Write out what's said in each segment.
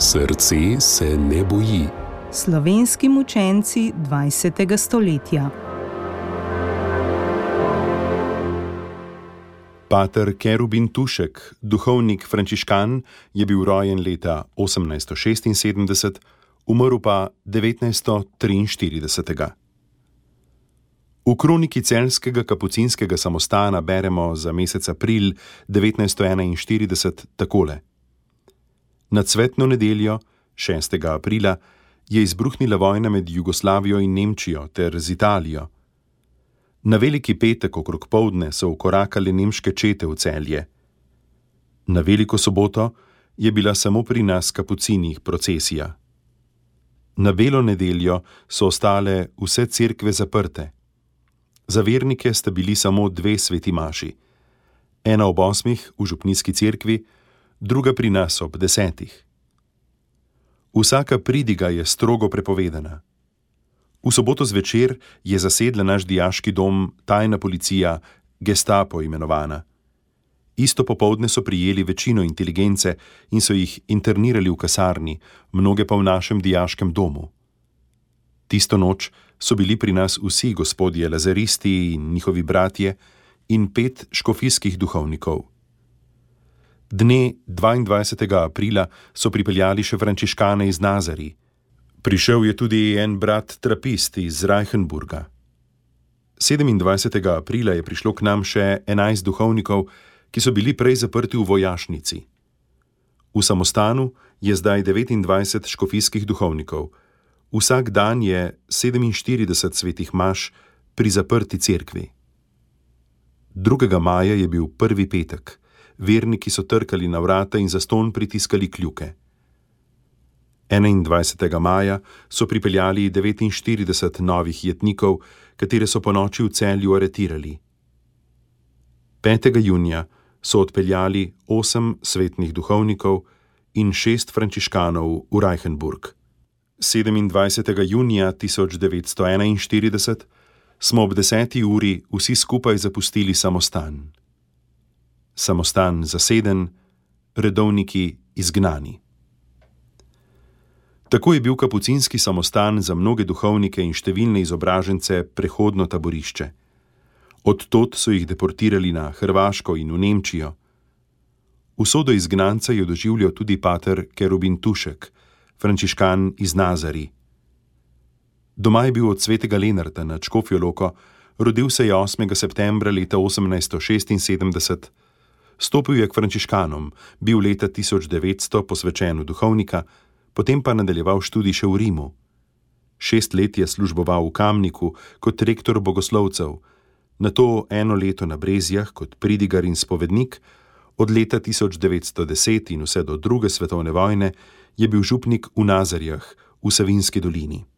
Srce se ne boji. Slovenski mučenci 20. stoletja. Pater Kerubin Tušek, duhovnik frančiškan, je bil rojen leta 1876, umrl pa 1943. V kroniki celskega kapucinskega samostana beremo za mesec april 1941 takole. Na cvetno nedeljo, 6. aprila, je izbruhnila vojna med Jugoslavijo in Nemčijo ter z Italijo. Na veliki petek okrog povdne so ukorakali nemške čete v celje. Na veliko soboto je bila samo pri nas kapucinih procesija. Na belo nedeljo so ostale vse cerkve zaprte. Za vernike sta bili samo dve sveti maši. Ena ob osmih v župnijski cerkvi, druga pri nas ob desetih. Vsaka pridiga je strogo prepovedana. V soboto zvečer je zasedla naš diaški dom tajna policija, gestapo imenovana. Isto popovdne so prijeli večino inteligence in so jih internirali v kasarni, mnoge pa v našem diaškem domu. Tisto noč so bili pri nas vsi gospodje lazaristi in njihovi bratje in pet škofijskih duhovnikov. Dne 22. aprila so pripeljali še frančiškane iz Nazari. Prišel je tudi en brat trapist iz Reichenburga. 27. aprila je prišlo k nam še 11 duhovnikov, ki so bili prej zaprti v vojašnici. V samostanu je zdaj 29 škofijskih duhovnikov. Vsak dan je 47 svetih maš pri zaprti cerkvi. 2. maja je bil prvi petek verniki so trkali na vrata in za ston pritiskali kljuke. 21. maja so pripeljali 49 novih jetnikov, katere so po noči v celju aretirali. 5. junija so odpeljali 8 svetnih duhovnikov in 6 frančiškanov v Reichenburg. 27. junija 1941 smo ob 10. uri vsi skupaj zapustili samostan samostan zaseden, redovniki izgnani. Tako je bil kapucinski samostan za mnoge duhovnike in številne izobražence prehodno taborišče. Odtot so jih deportirali na Hrvaško in v Nemčijo. Usodo izgnanca je doživljal tudi pater Kerubin Tušek, frančiškan iz Nazari. Doma je bil od svetega Lenarta na Čkofijo Loko, rodil se je 8. septembra leta 1876. Stopil je k frančiškanom, bil leta 1900 posvečen v duhovnika, potem pa nadaljeval študij še v Rimu. Šest let je služboval v Kamniku kot rektor bogoslovcev, na to eno leto na Brezijah kot pridigar in spovednik, od leta 1910 in vse do druge svetovne vojne je bil župnik v Nazarjah v Savinski dolini.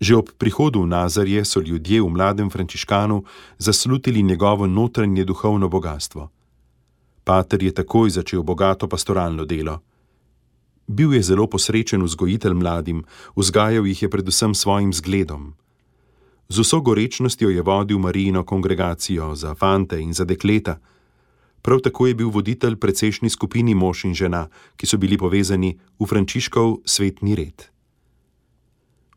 Že ob prihodu v Nazarje so ljudje v mladem frančiškanu zaslutili njegovo notranje duhovno bogatstvo. Pater je takoj začel bogato pastoralno delo. Bil je zelo posrečen vzgojitelj mladim, vzgajal jih je predvsem svojim zgledom. Z vso gorečnostjo je vodil Marijino kongregacijo za fante in za dekleta. Prav tako je bil voditelj precejšnji skupini mož in žena, ki so bili povezani v Frančiškov svetni red.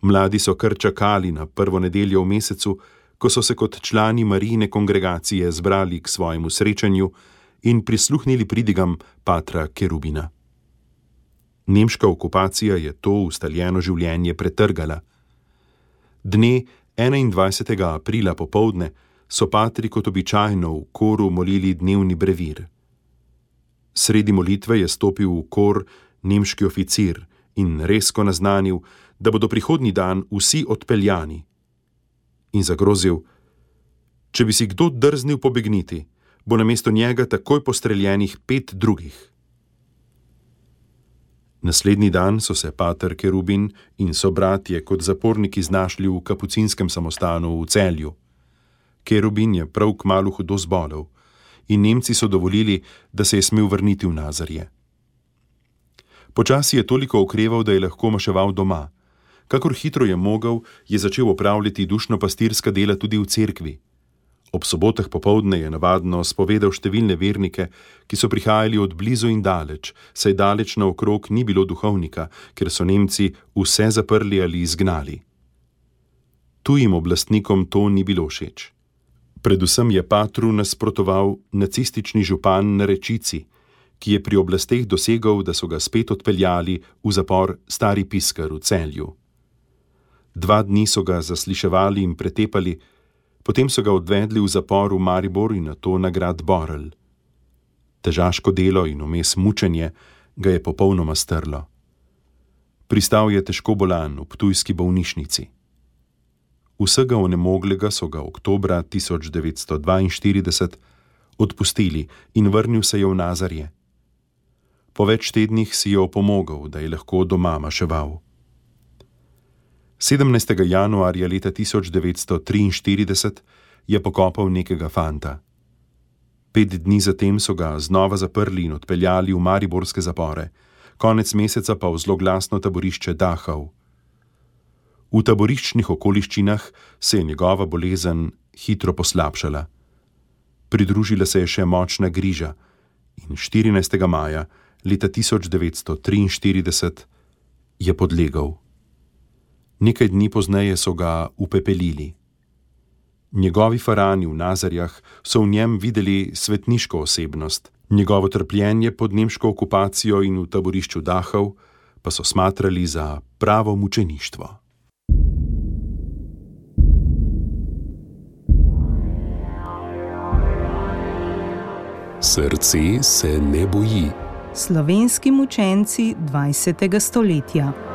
Mladi so kar čakali na prvo nedeljo v mesecu, ko so se kot člani Marijine kongregacije zbrali k svojemu srečanju in prisluhnili pridigam Patra Kerubina. Nemška okupacija je to ustaljeno življenje pretrgala. Dne 21. aprila popovdne so patri kot običajno v koru molili dnevni brevir. Sredi molitve je stopil v kor nemški oficir in resko naznanil, da bodo prihodnji dan vsi odpeljani. In zagrozil: Če bi si kdo drznil pobegniti, bo na mesto njega takoj postreljenih pet drugih. Naslednji dan so se pater Kerubin in sobratje kot zaporniki znašli v kapucinskem samostanu v celju. Kerubin je prav k malu hudo zbolel in Nemci so dovolili, da se je smel vrniti v Nazarje. Počasi je toliko okreval, da je lahko maševal doma. Kakor hitro je mogel, je začel opravljati dušno pastirska dela tudi v cerkvi. Ob sobotah popovdne je navadno spovedal številne vernike, ki so prihajali od blizu in daleč, saj daleč naokrog ni bilo duhovnika, ker so Nemci vse zaprli ali izgnali. Tujim oblastnikom to ni bilo všeč. Predvsem je Patru nasprotoval nacistični župan na rečici, ki je pri oblasteh dosegal, da so ga spet odpeljali v zapor Stari Piskar v celju. Dva dni so ga zasliševali in pretepali, potem so ga odvedli v zapor v Maribor in na to nagrad Borel. Težaško delo in vmes mučenje ga je popolnoma strlo. Pristal je težko bolan v tujski bolnišnici. Vsega onemoglega so ga oktobra 1942 odpustili in vrnil se je v Nazarje. Po več tednih si je opomogel, da je lahko doma maševal. 17. januarja leta 1943 je pokopal nekega fanta. Pet dni zatem so ga znova zaprli in odpeljali v mariborske zapore, konec meseca pa v zloglasno taborišče Dachau. V taboriščnih okoliščinah se je njegova bolezen hitro poslabšala. Pridružila se je še močna griža in 14. maja leta 1943 je podlegal nekaj dni pozneje so ga upepelili. Njegovi farani v Nazarjah so v njem videli svetniško osebnost, njegovo trpljenje pod nemško okupacijo in v taborišču Dahov pa so smatrali za pravo mučeništvo. Srce se ne boji. Slovenski mučenci 20. stoletja.